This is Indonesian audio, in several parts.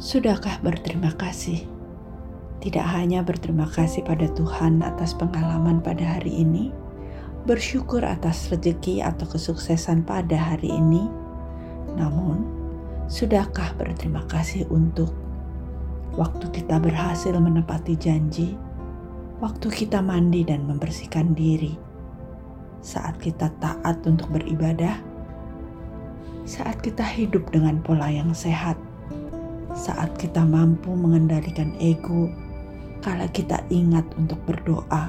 Sudahkah berterima kasih? Tidak hanya berterima kasih pada Tuhan atas pengalaman pada hari ini, bersyukur atas rezeki atau kesuksesan pada hari ini, namun sudahkah berterima kasih untuk waktu kita berhasil menepati janji, waktu kita mandi dan membersihkan diri, saat kita taat untuk beribadah, saat kita hidup dengan pola yang sehat saat kita mampu mengendalikan ego, kala kita ingat untuk berdoa,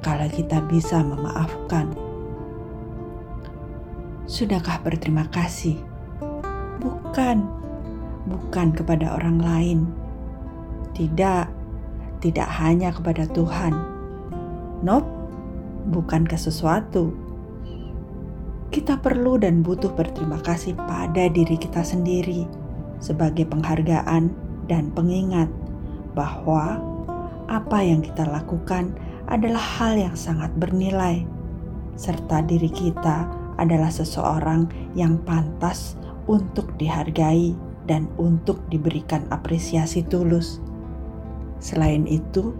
kala kita bisa memaafkan. Sudahkah berterima kasih? Bukan, bukan kepada orang lain. Tidak, tidak hanya kepada Tuhan. Nope, bukan ke sesuatu. Kita perlu dan butuh berterima kasih pada diri kita sendiri sebagai penghargaan dan pengingat bahwa apa yang kita lakukan adalah hal yang sangat bernilai, serta diri kita adalah seseorang yang pantas untuk dihargai dan untuk diberikan apresiasi tulus. Selain itu,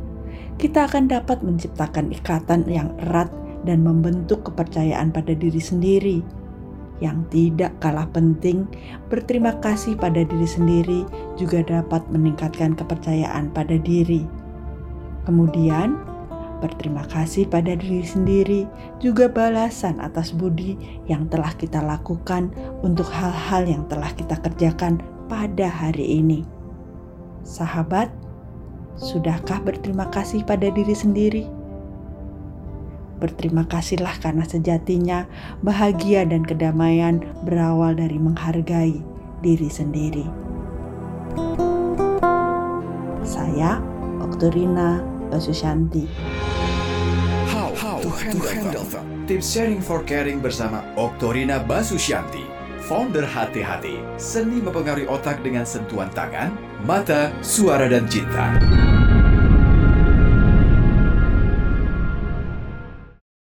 kita akan dapat menciptakan ikatan yang erat dan membentuk kepercayaan pada diri sendiri yang tidak kalah penting, berterima kasih pada diri sendiri juga dapat meningkatkan kepercayaan pada diri. Kemudian, berterima kasih pada diri sendiri juga balasan atas budi yang telah kita lakukan untuk hal-hal yang telah kita kerjakan pada hari ini. Sahabat, sudahkah berterima kasih pada diri sendiri? Berterima kasihlah karena sejatinya bahagia dan kedamaian berawal dari menghargai diri sendiri. Saya Oktorina Basusyanti. How, How to handle, to handle them. Tips sharing for caring bersama Oktorina Basusyanti, founder Hati-Hati, seni mempengaruhi otak dengan sentuhan tangan, mata, suara, dan cinta.